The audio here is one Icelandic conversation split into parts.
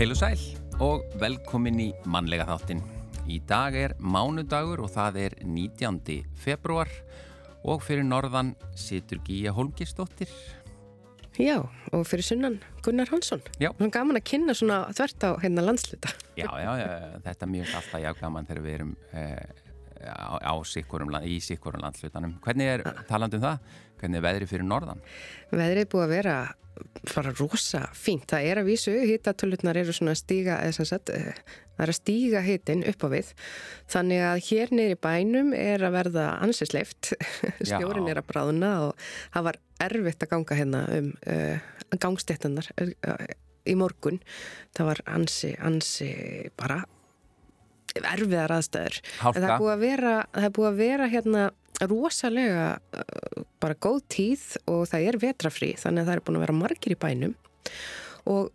Heil og sæl og velkomin í mannlega þáttin. Í dag er mánudagur og það er 19. februar og fyrir norðan situr Gíja Holmgistóttir. Já, og fyrir sunnan Gunnar Hansson. Já. Hún gaman að kynna svona þvert á hérna landsluta. Já, já, já, þetta er mjög alltaf já gaman þegar við erum eh, á, á sikkurum, í sikkurum landslutanum. Hvernig er, talandum það, hvernig er veðri fyrir norðan? Veðrið er búið að vera bara rosa fínt. Það er að vísu, hittatöluðnar eru svona að stíga, sagt, eh, það er að stíga hitin upp á við. Þannig að hér neyri bænum er að verða ansisleift, stjórin er að bráðuna og það var erfitt að ganga hérna um uh, gangstéttunar eh, í morgun. Það var ansi, ansi bara erfiðar aðstæður. Það er búið að vera, það er búið að vera hérna rosalega uh, bara góð tíð og það er vetrafrí þannig að það er búin að vera margir í bænum og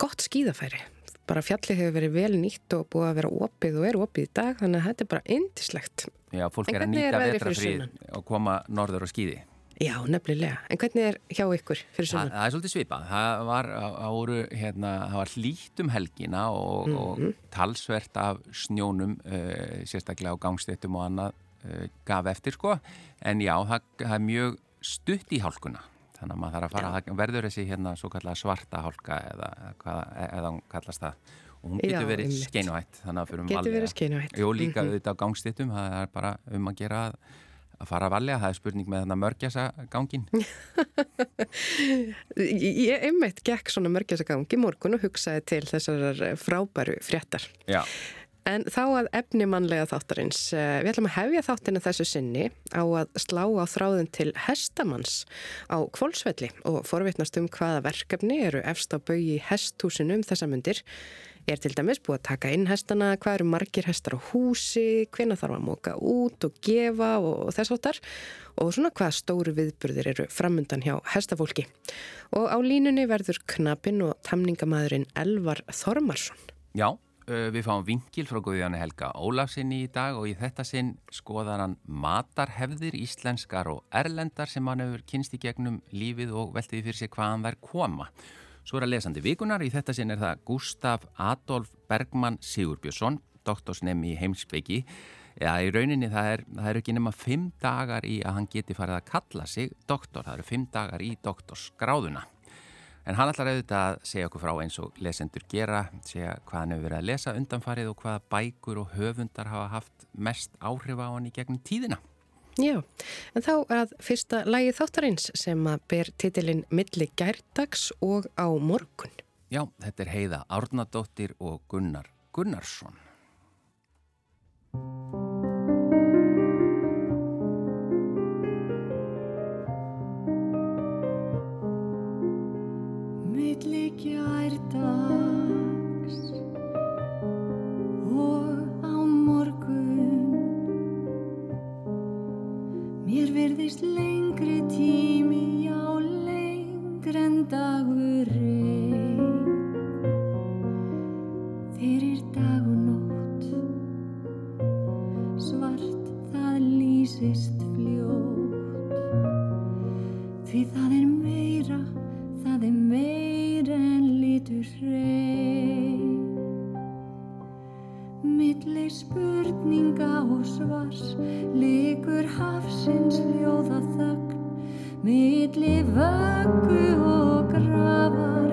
gott skýðafæri bara fjallið hefur verið vel nýtt og búið að vera opið og er opið í dag þannig að þetta er bara indislegt Já, fólk er að nýta vetrafrí og koma norður og skýði Já, nefnilega. En hvernig er hjá ykkur fyrir sunnan? Það, það er svolítið svipað. Það var, áru, hérna, það var hlýtt um helgina og, mm -hmm. og mhm. talsvert af snjónum, uh, sérstaklega á gangstéttum og annað uh, gaf eftir sko en já, það, það er mjög stutt í hálkuna þannig að maður þarf að fara, það verður þessi hérna svo kallar svarta hálka eða eða hún kallast það og hún getur verið skeinuhætt getur verið skeinuhætt Jó líka -hmm. auðvitað á gangstittum það er bara um að gera að fara að valja, það er spurning með þarna mörgjasa gangin Ég einmitt gekk svona mörgjasa gangi morgun og hugsaði til þessar frábæru fréttar Já En þá að efni mannlega þáttarins. Eh, við ætlum að hefja þáttinu þessu sinni á að slá á þráðin til hestamanns á kvólsvelli og forvitnast um hvaða verkefni eru efst á bögi hesthúsinu um þessa myndir. Er til dæmis búið að taka inn hestana, hvað eru margir hestar á húsi, hvena þarf að móka út og gefa og þess áttar og svona hvaða stóru viðburðir eru framundan hjá hestafólki. Og á línunni verður knapinn og tamningamæðurinn Elvar Þormarsson. Já. Við fáum vingil frá Guðjáni Helga Ólafsinni í dag og í þetta sinn skoðar hann matarhefðir íslenskar og erlendar sem hann hefur kynst í gegnum lífið og veltiði fyrir sig hvaðan þær koma. Svo er að lesandi vikunar, í þetta sinn er það Gustaf Adolf Bergman Sigurbjörnsson, doktorsnemi í heimsveiki. Ja, í rauninni það er, það er ekki nema fimm dagar í að hann geti farið að kalla sig doktor, það eru fimm dagar í doktorsgráðuna. En hann ætlar auðvitað að segja okkur frá eins og lesendur gera, segja hvað hann hefur verið að lesa undanfarið og hvaða bækur og höfundar hafa haft mest áhrif á hann í gegnum tíðina. Já, en þá að fyrsta lægi þáttarins sem að ber titilinn Milli gærdags og á morgun. Já, þetta er heiða Árnadóttir og Gunnar Gunnarsson. Mér verðist lengri tími já lengri en dagurinn fyrir dag og nótt svart það lýsist fljótt. Því það er meira það er meira litur hrein Milli spurninga og svars Likur hafsins ljóða þögn Milli vöggu og grafar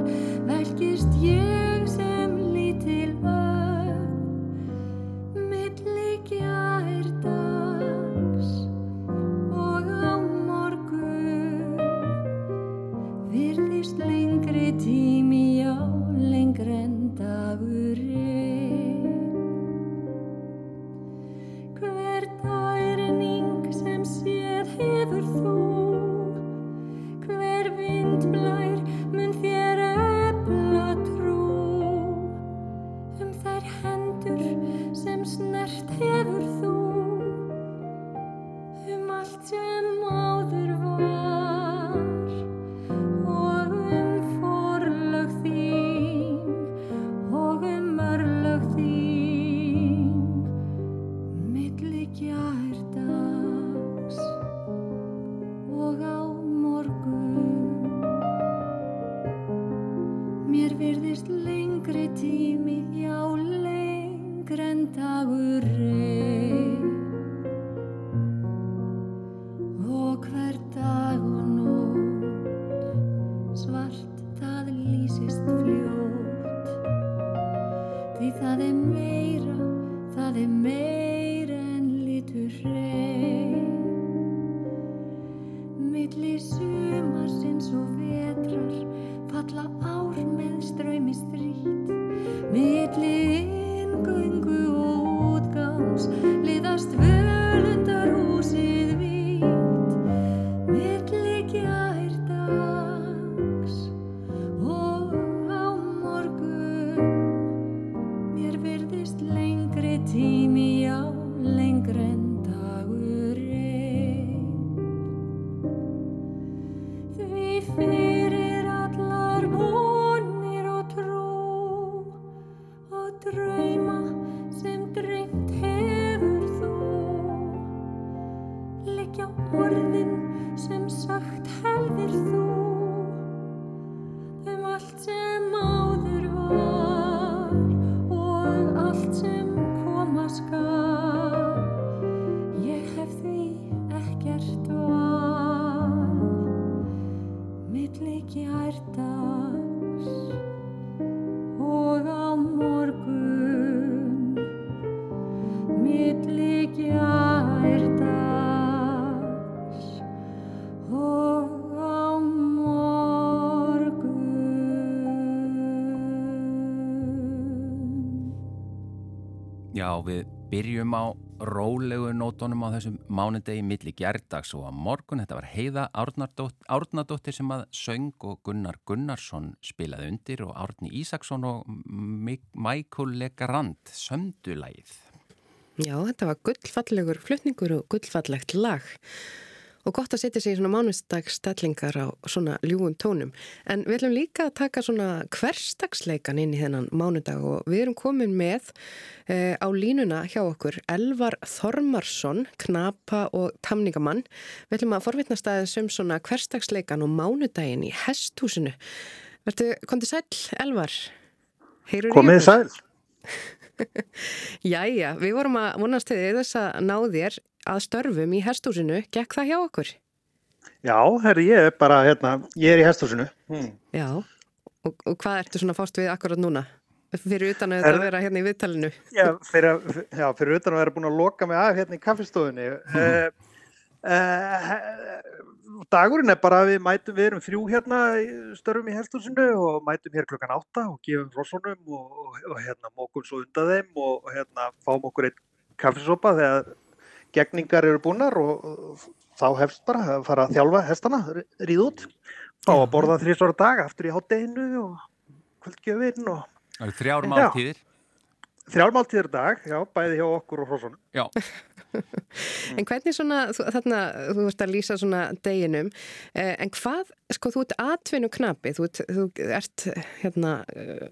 við byrjum á rólegu nótunum á þessum mánudegi milli gerdags og á morgun. Þetta var Heiða Árnadótt- Árnadóttir sem að söng og Gunnar Gunnarsson spilaði undir og Árni Ísaksson og Michael Legrand sömdulægið. Já, þetta var gullfallegur flutningur og gullfallegt lag og gott að setja sig í svona mánustagsstellingar á svona ljúum tónum. En við ætlum líka að taka svona hverstagsleikan inn í þennan mánudag og við erum komin með eh, á línuna hjá okkur Elvar Þormarsson, knapa og tamningamann. Við ætlum að forvitnast aðeins um svona hverstagsleikan og mánudaginn í hesthúsinu. Vertu, komdu sæl, Elvar. Heyrur Komið sæl. Jæja, við vorum að vonast til þess að ná þér að störfum í hestúsinu. Gekk það hjá okkur? Já, herri, ég er bara, hérna, ég er í hesthúsinu. Hmm. Já. Og, og hvað ertu svona fást við akkurat núna? Fyrir utan að Er- þetta vera hérna í viðtalinu. Já, fyrir, að- já, fyrir utan að vera búin að loka mig af hérna í kaffistofunni. Uh, uh, dagurinn er bara að við mætum, við erum þrjú hérna, störfum í hesthúsinu og mætum hér klokkan átta og gefum rossonum og, og, og hérna mókum svo undan þeim og, og hérna fáum okkur einn kaffisopa þegar gegningar eru búnar og, þá hefst bara að fara að þjálfa hestana, ríð út, fá að borða þrísvara dag aftur í hátteginu og kvöldgjöfin og þrjár Já. máltíðir. Þrjálmáltíður dag, já, bæði hjá okkur og hrossonum. Já, En hvernig svona, þú, þarna, þú ert að lýsa svona deginum, eh, en hvað, sko, þú ert atvinnu knapi, þú, ert- þú ert hérna eh,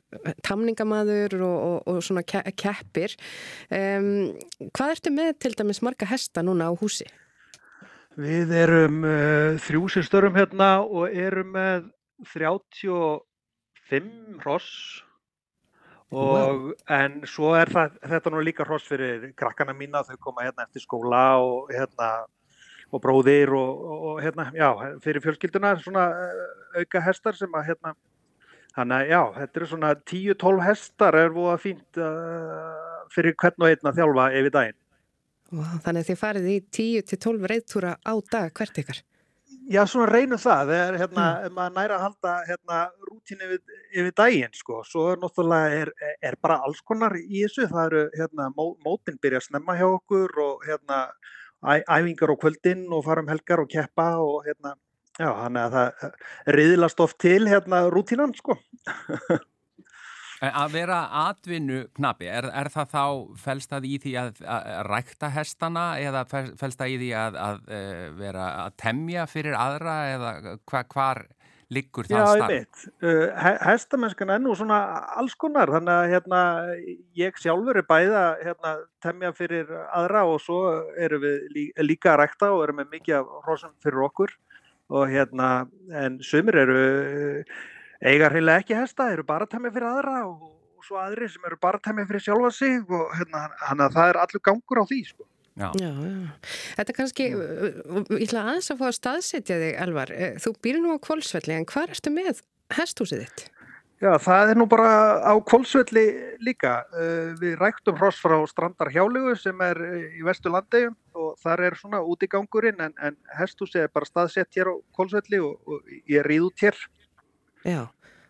tamningamaður og, og, og svona ke keppir. Um, hvað ertu með til dæmis marga hesta núna á húsi? Við erum uh, þrjú sem störum hérna og erum með 35 hross og en svo er það, þetta nú líka hross fyrir krakkana mína, þau koma hérna eftir skóla og hérna og bróðir og, og, hérna, já, fyrir fjölskylduna svona uh, auka hestar sem að hérna, þannig að já, þetta eru svona 10-12 hestar er búið að fínt uh, fyrir hvern og einn að þjálfa yfir daginn. Vá, þannig að þið farið í 10-12 reyðtúra á dag hvert ykkar. Já, svona reynum það, þegar hérna, ef maður næra að halda hérna, rútín yfir, yfir daginn, sko, svo er náttúrulega er, er bara alls konar í þessu, það eru, hérna, mó, mótin byrja að snemma hjá okkur og, hérna, æ, æfingar á kvöldin og fara um helgar og keppa og, hérna, já, þannig að það riðlast oft til, hérna, rútínan, sko. En Að vera atvinnu knapi, er, er það þá, felst það í því að, að rækta hestana eða felst það í því að, að, að vera að temja fyrir aðra eða hva, hvar liggur það Já, ég starf? veit. Uh, he hestamennskan er nú svona alls konar, þannig að hérna, ég sjálfur er bæða hérna, temja fyrir aðra og svo erum við lí líka að rækta og erum með mikið af hrossum fyrir okkur og hérna, en sumir eru eiga hreinlega ekki hesta, eru bara temja fyrir aðra og, svo aðri sem eru bartæmi fyrir sjálfa sig og hérna, hann að það er allur gangur á því sko. Já. Já, já. Þetta er kannski, ég ætla aðeins að fá að staðsetja þig, Elvar. Þú býr nú á Kvolsvelli, en hvað ertu með hesthúsið þitt? Já, það er nú bara á Kvolsvelli líka. Við ræktum hross frá Strandar Hjálegu sem er í vestu landegjum og þar er svona út í gangurinn en, en hesthúsið er bara staðsett hér á Kvolsvelli og, og ég er ríð út hér. Já,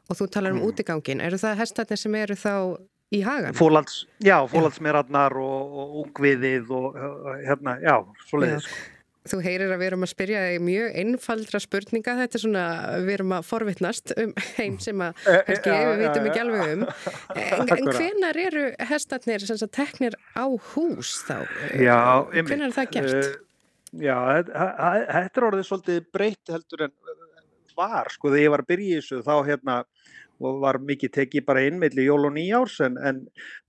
og þú talar um Mm. útigangin. Eru það hestarnir sem eru þá í hagan? Fólands, já, fólandsmeradnar og, og ungviðið og hérna, já, svo leiðis. Þú heyrir að við erum að spyrja þig mjög einfaldra spurninga. Þetta er svona, við erum að forvitnast um heim sem að Eh, kannski já, við vitum ekki alveg um. En, en hvenar eru hestarnir sem sagt teknir á hús þá? Já, einmitt. Hvenar er það gert? Uh, já, þetta er orðið svolítið breytt heldur en var, sko, þegar ég var að byrja í þessu þá hérna var mikið tekið bara inn milli jól og nýjárs en, en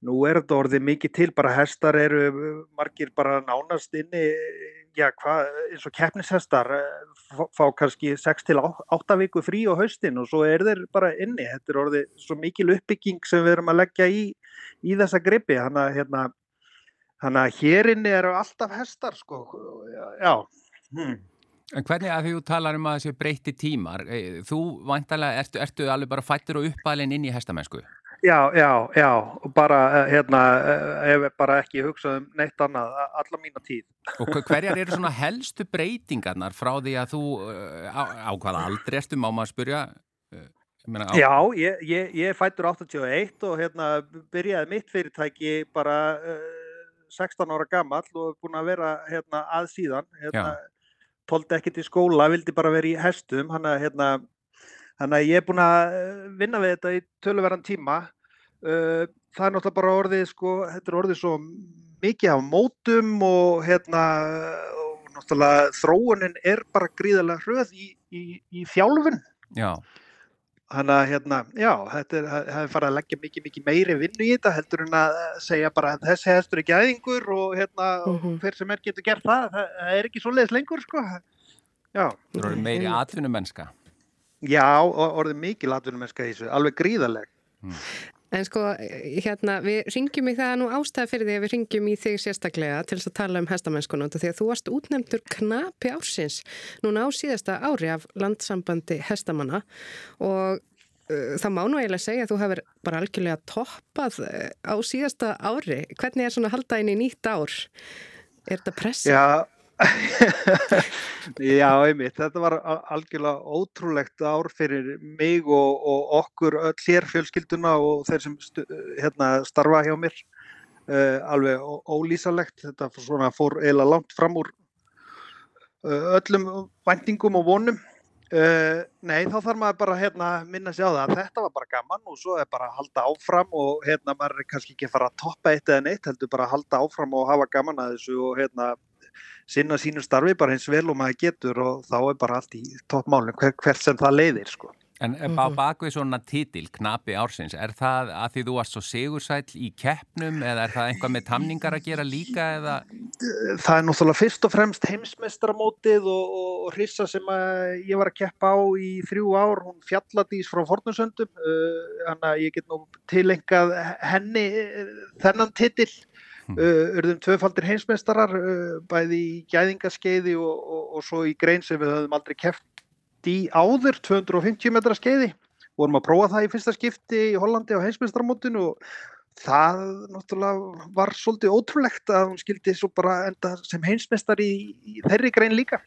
nú er þetta orðið mikið til, bara hestar eru margir bara nánast inni, já, hvað, eins og keppnishestar eh, fá- kannski 6 til 8 viku frí á haustin og svo er þeir bara inni, þetta er orðið svo mikil uppbygging sem við erum að leggja í, í þessa gripi, hann að hérna Þannig að hér inni eru alltaf hestar, sko. Já. Hmm. En hvernig að því þú talar um að þessi breyti tímar, eh, þú vantarlega, ertu, ertu alveg bara fættur og uppalinn inn í hestamennsku? Já, já, já. Bara, eh, hérna, eh, ef bara ekki hugsað um neitt annað, alla mína tíð. Og hver- hverjar eru svona helstu breytingarnar frá því að þú, eh, á, á hvaða aldri ertu, má maður spyrja? Eh, meina, á- Já, ég, ég, ég fættur 81 og hérna byrjaði mitt fyrirtæki bara uh, 16 ára gamall og búin að vera hérna að síðan. Hérna, tóldi ekki til skóla, vildi bara vera í hestum, hann að hérna, ég er búin að eh, vinna við þetta í töluverðan tíma. Uh, það er náttúrulega bara orðið, sko, þetta er orðið svo mikið af mótum og hérna, og náttúrulega þróunin er bara gríðarlega hröð í, í, í þjálfun. Já, Þannig að hérna, já, þetta er, það er farið að leggja mikið, mikið meiri vinnu í þetta heldur en að segja bara að þessi hestur er gæðingur og hérna, og Mhm. hver sem er getur gert það, það, það er ekki svoleiðis lengur, sko. Já, þú eru meiri Einmitt. atvinnumennska. já, og orðið mikið latvinnumennska í þessu, alveg gríðaleg. En sko, hérna, við ringjum í það nú ástæða fyrir því að við ringjum í þig sérstaklega til þess að tala um af því að þú varst útnefndur knapi ársins núna á síðasta ári af landsambandi hestamanna og uh, það má nú eiginlega segja að þú hefur bara algjörlega toppað uh, á síðasta ári. Hvernig er svona að halda inn í nýtt ár? Er þetta pressa? Já, já, einmitt, þetta var al- algjörlega ótrúlegt ár fyrir mig og, og okkur öll hér fjölskylduna og þeir sem stu, hérna, starfa hjá mér. Uh, alveg ólýsalegt, þetta svona fór eiginlega langt fram úr uh, öllum væntingum og vonum. Uh, nei, þá þarf maður bara hérna minna sig á það að þetta var bara gaman og svo er bara að halda áfram og hérna maður er kannski ekki að fara að toppa eitt eða neitt, heldur bara að halda áfram og hafa gaman að þessu og hérna sinna sínu starfi bara eins vel og maður getur og þá er bara allt í toppmálum hver, hvert sem það leiðir sko. En mm -hmm. bakvið svona titil, knapi ársins, er það að því þú varst svo sigursæll í keppnum eða er það einhvað með tamningar að gera líka eða? Það er náttúrulega fyrst og fremst heimsmeistaramótið og, og, og hrissa sem að ég var að keppa á í þrjú ár, hún fjalladís frá Fornusöndum, þannig uh, að ég get nú tilengað henni uh, þennan titil. Urðum tvöfaldir heimsmeistarar bæði í gæðingaskeiði og, og, og svo í grein sem við höfum aldrei keppt í áður 250 metra skeiði vorum að prófa það í fyrsta skipti í Hollandi á heimsmeistaramótinu og það náttúrulega var svolítið ótrúlegt að hún skildi svo bara enda sem heimsmeistar í, í þeirri grein líka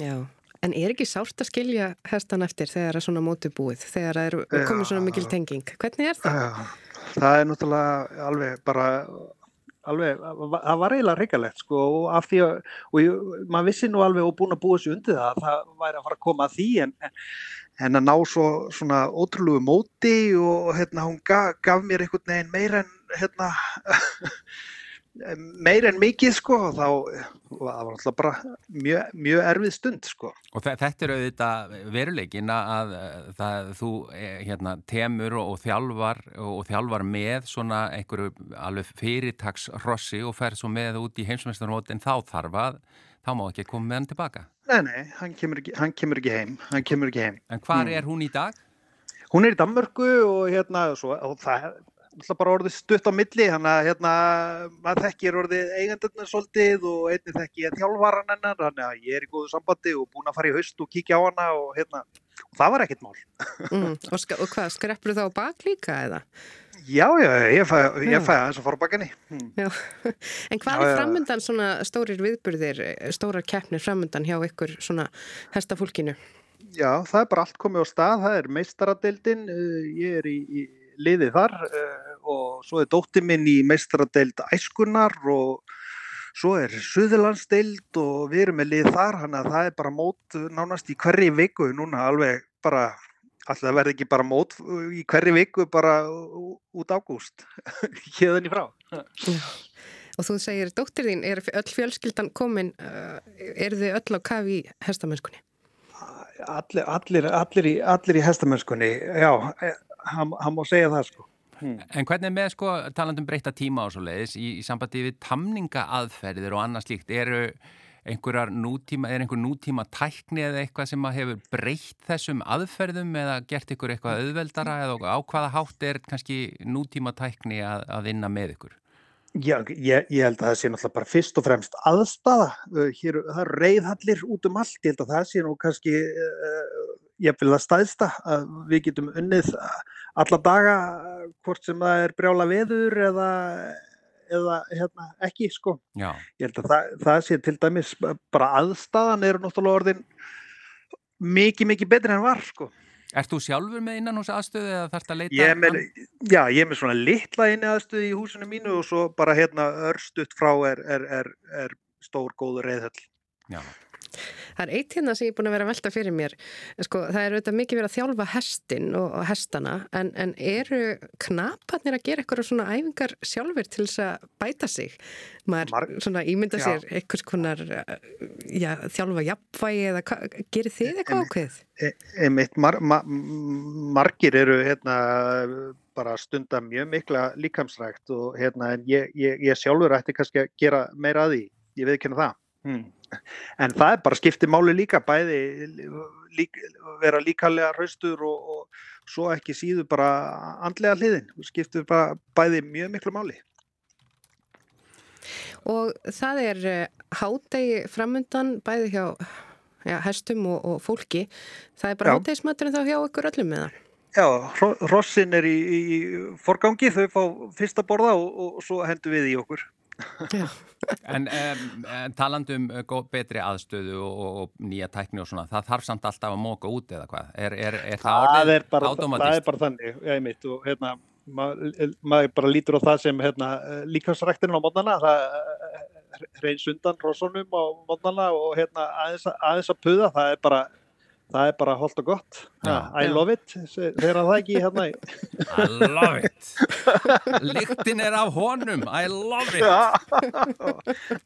Já, en er ekki sárt að skilja hestan eftir þegar það er svona móti búið, þegar það er komið svona mikil tenging? Hvernig er það? Það er náttúrulega alveg bara alveg, það var eiginlega reikalegt sko og af því að, og maður vissi nú alveg og búin að búa sér undir það að það væri að fara að koma að því en, en að ná svo svona ótrúlegu móti og hérna hún gaf, gaf mér einhvern veginn meira en hérna meira en mikið sko og þá og það var alltaf bara mjög, mjög erfið stund sko. Og þetta er auðvitað veruleikin að það, þú hérna, temur og, og þjálfar og þjálfar með svona einhverju alveg fyrirtagsrossi og fer svo með út í heimsmeistarmótin þá þarf að þá má ekki koma með hann tilbaka. Nei, nei, hann kemur ekki, hann kemur ekki heim, hann kemur ekki heim. En hvar mm. er hún í dag? Hún er í Danmörku og hérna, svo, og það, náttúrulega bara orðið stutt á milli, þannig að hérna, maður þekkir orðið eigendurnar svolítið og einnig þekki ég þjálfvaran hennar, þannig að ég er í góðu sambandi og búin að fara í haust og kíkja á hana og hérna, og það var ekkert mál. Mm, og, og hvað, skreppur þá bak líka eða? Já, já, ég fæ, ég fæ aðeins að fara bakinni. Hmm. Já, en hvað Já, er framöndan svona stórir viðburðir, stórar keppnir framöndan hjá ykkur svona hestafólkinu? Já, það er bara allt komið á stað, það er meistaradeildin, uh, ég er í, í liðið þar uh, og svo er dóttir minn í meistaradeild æskunar og svo er Suðurlandsdeild og við erum með lið þar, hann að það er bara mót nánast í hverri viku núna alveg bara, alltaf verði ekki bara mót í hverri viku bara út ágúst, hérðan í frá. Og þú segir, dóttir þín, er öll fjölskyldan komin, uh, eru þið öll á kafi í hestamennskunni? Allir, allir, allir, í, allir í hestamennskunni, já, eh, hann, hann má segja það sko. En hvernig með sko talandum breyta tíma og svo leiðis í, í sambandi við tamninga aðferðir og annað slíkt, eru einhverjar nútíma, er einhver nútíma tækni eða eitthvað sem að hefur breytt þessum aðferðum eða gert ykkur eitthvað auðveldara eða á hvaða hátt er kannski nútíma tækni að, að vinna með ykkur? Já, ég, ég held að það sé náttúrulega bara fyrst og fremst aðstafa. Hér, það eru reyðhallir út um allt. Ég held að það sé nú kannski, uh, ég vil það staðsta að við getum unnið alla daga hvort sem það er brjála veður eða, eða hérna, ekki, sko. Já, Ég held að það, það sé til dæmis bara aðstafan eru náttúrulega orðin mikið, mikið betri en var, sko. ert þú sjálfur með innan hús aðstöðu eða þarfst að leita? Ég með, já, ég er með svona litla inni aðstöðu í húsinu mínu og svo bara hérna örstutt frá er, er, er, er stór góður reyðhöll. Já, Það er eitt hérna sem ég er búin að vera að velta fyrir mér. Sko, það er auðvitað mikið verið að þjálfa hestin og, og hestana, en, en eru knaparnir að gera eitthvað svona æfingar sjálfur til þess að bæta sig? Maður Marg- svona ímynda Já. sér konar uh, já, þjálfa jafnvægi eða gerir þið eitthvað ákveð? E, einmitt, mar, ma, margir eru hérna bara stunda mjög mikla líkamsrækt og hérna en ég, ég, ég sjálfur ætti kannski að gera meira að því, ég veit ekki það. Hmm. En það er bara skiptið máli líka, bæði lík, vera líkalega hraustur og, og svo ekki síður bara andlega hliðin, skiptið bara bæði mjög miklu máli. Og það er uh, hádegi framundan bæði hjá já, hestum og, og fólki. Það er bara Já. hádegismaturinn þá hjá ykkur öllum með það. Já, hro- hrossin er í, í forgangi, þau fá fyrst að borða og, og svo hendum við í okkur. En, um, en talandum uh, gó- betri aðstöðu og, og, nýja tækni og svona, það þarf samt alltaf að móka út eða hvað? Er, er, er það orðið er bara, það automatist? er bara þannig já, einmitt, og hérna maður maður bara lítur á það sem hérna, líkansræktin á mótnana það hreins undan rossonum á mótnana og hérna aðeins, að- aðeins að puða það er bara það er bara holdt og gott. I love it, þegar það ekki hérna í- I love it. Lyktin er af honum. I love it.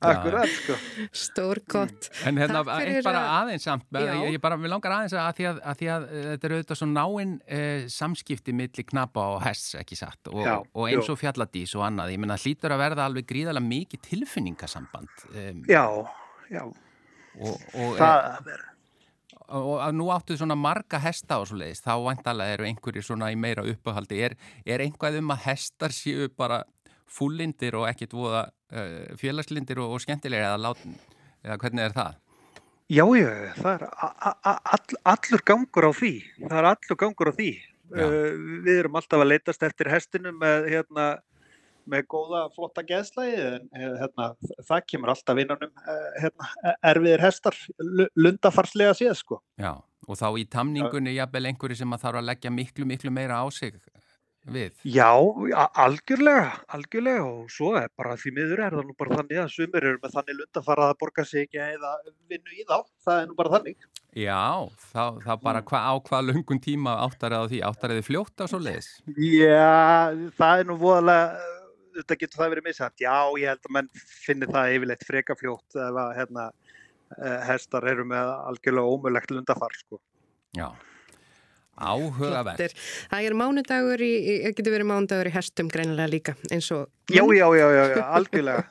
Akkurat sko. Stór gott. En hérna, bara að- aðeins ég, ég bara, við langar aðeins að því að, að, því að eh, þetta er auðvitað svo náinn eh, samskipti milli knapa og hests, ekki satt, og, Já, og eins og fjalladís og annað, ég menna hlýtur að verða alveg gríðarlega mikið tilfinningasamband um, já, já, og, og, það er og, nú áttu svona marga hesta og svo leiðist, þá vantalega eru einhverjir svona í meira uppahaldi, er, er einhvað um að hestar séu bara fullindir og ekkit voða uh, félagslindir og, og skemmtilegir eða, lát, eða hvernig er það? Já, já, það er all, allur gangur á því. Það er allur gangur á því. Uh, við erum alltaf að leitast eftir hestinu með, hérna, með góða, flotta geðslægi, en eh, hérna, það kemur alltaf innanum uh, hérna, erfiðir hestar, lu- lundafarslega séð, sko. Já, og þá í tamningunni jafnvel einhverju sem að þarf að leggja miklu, miklu meira á sig við. Já, algjörlega, algjörlega og svo er bara því miður er það nú bara þannig að sumir eru með þannig lundafara að borga sig ekki eða vinnu í þá, það er nú bara þannig. Já, þá, þá bara hva, á hvað lungun tíma áttarið á því, áttarið fljótt á svo leiðis. Já, það er nú voðalega, þetta getur það verið misætt. Já, ég held að menn finni það yfirleitt freka fljótt ef að hérna, eh, hestar eru með algjörlega ómögulegt lundafar, sko. Já, áhugavert. Það er mánudagur í, í, getur verið mánudagur í hestum greinilega líka eins og Já, já, já, já, já algjörlega.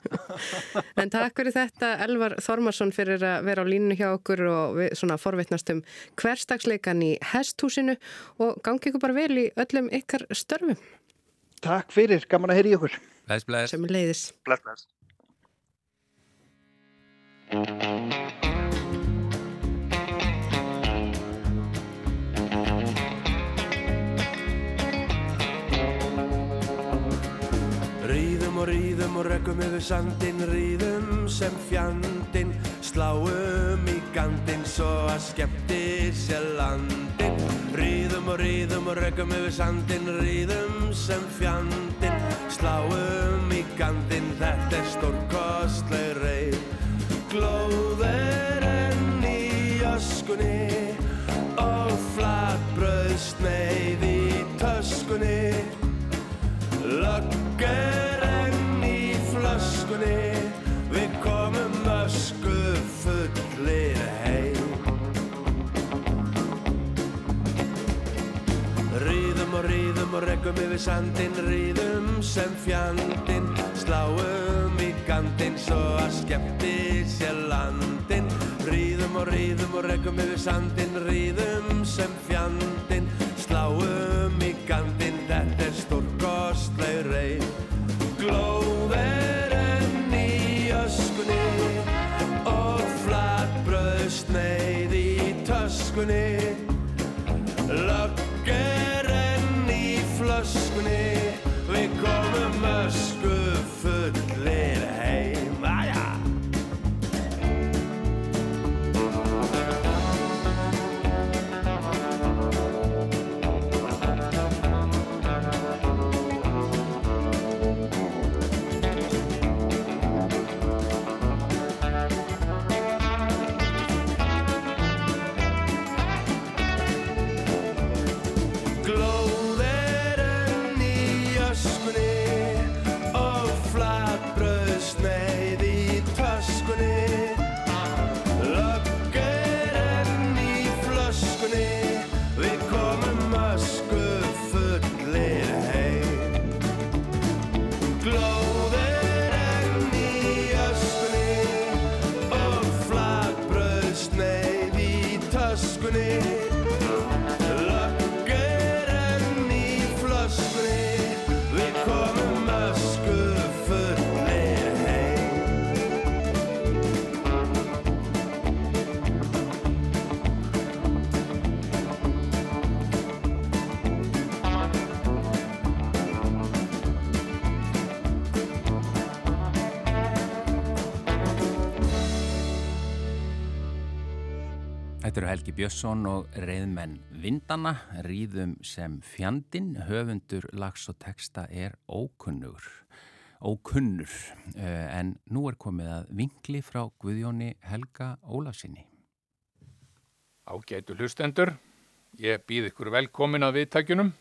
En takk fyrir þetta Elvar Þormarsson fyrir að vera á línu hjá okkur og við svona forvitnast um hverstagsleikan í hesthúsinu og gangi ykkur bara vel í öllum ykkar störfum. Takk fyrir, gaman að heyri ykkur. Bless, bless. Sem leiðis. Bless, bless. Ríðum og ríðum og rökkum yfir sandin Ríðum sem fjandin Sláum í gandin Svo að skemmti sér landin Ríðum og ríðum og rökkum yfir sandin Ríðum sem fjandin Sláum í gandin Þetta er stórkostleg reyð Glóð er enn í öskunni Og flatbröð sneið í töskunni. Lögg er enn í flöskunni. Við komum ösku fullir heim. Ríðum og ríðum og reggum yfir sandin Ríðum sem fjandin Sláum í gandin Svo að skemmti sér landin Ríðum og ríðum og reggum yfir sandin Ríðum sem fjandin Sláum í gandin Þetta er stórkostleg reið. Glóð er enn í öskunni Og flatbröð sneið í töskunni. Lögg er enn í flöskunni Helgi Björnsson og reyðmenn Vindana, ríðum sem fjandin, höfundur, lags og texta er ókunnur, ókunnur, Eh, en nú er komið að vinkli frá Guðjóni Helga Ólafsinni. Ágætu hlustendur, ég býð ykkur velkomin að viðtækjunum.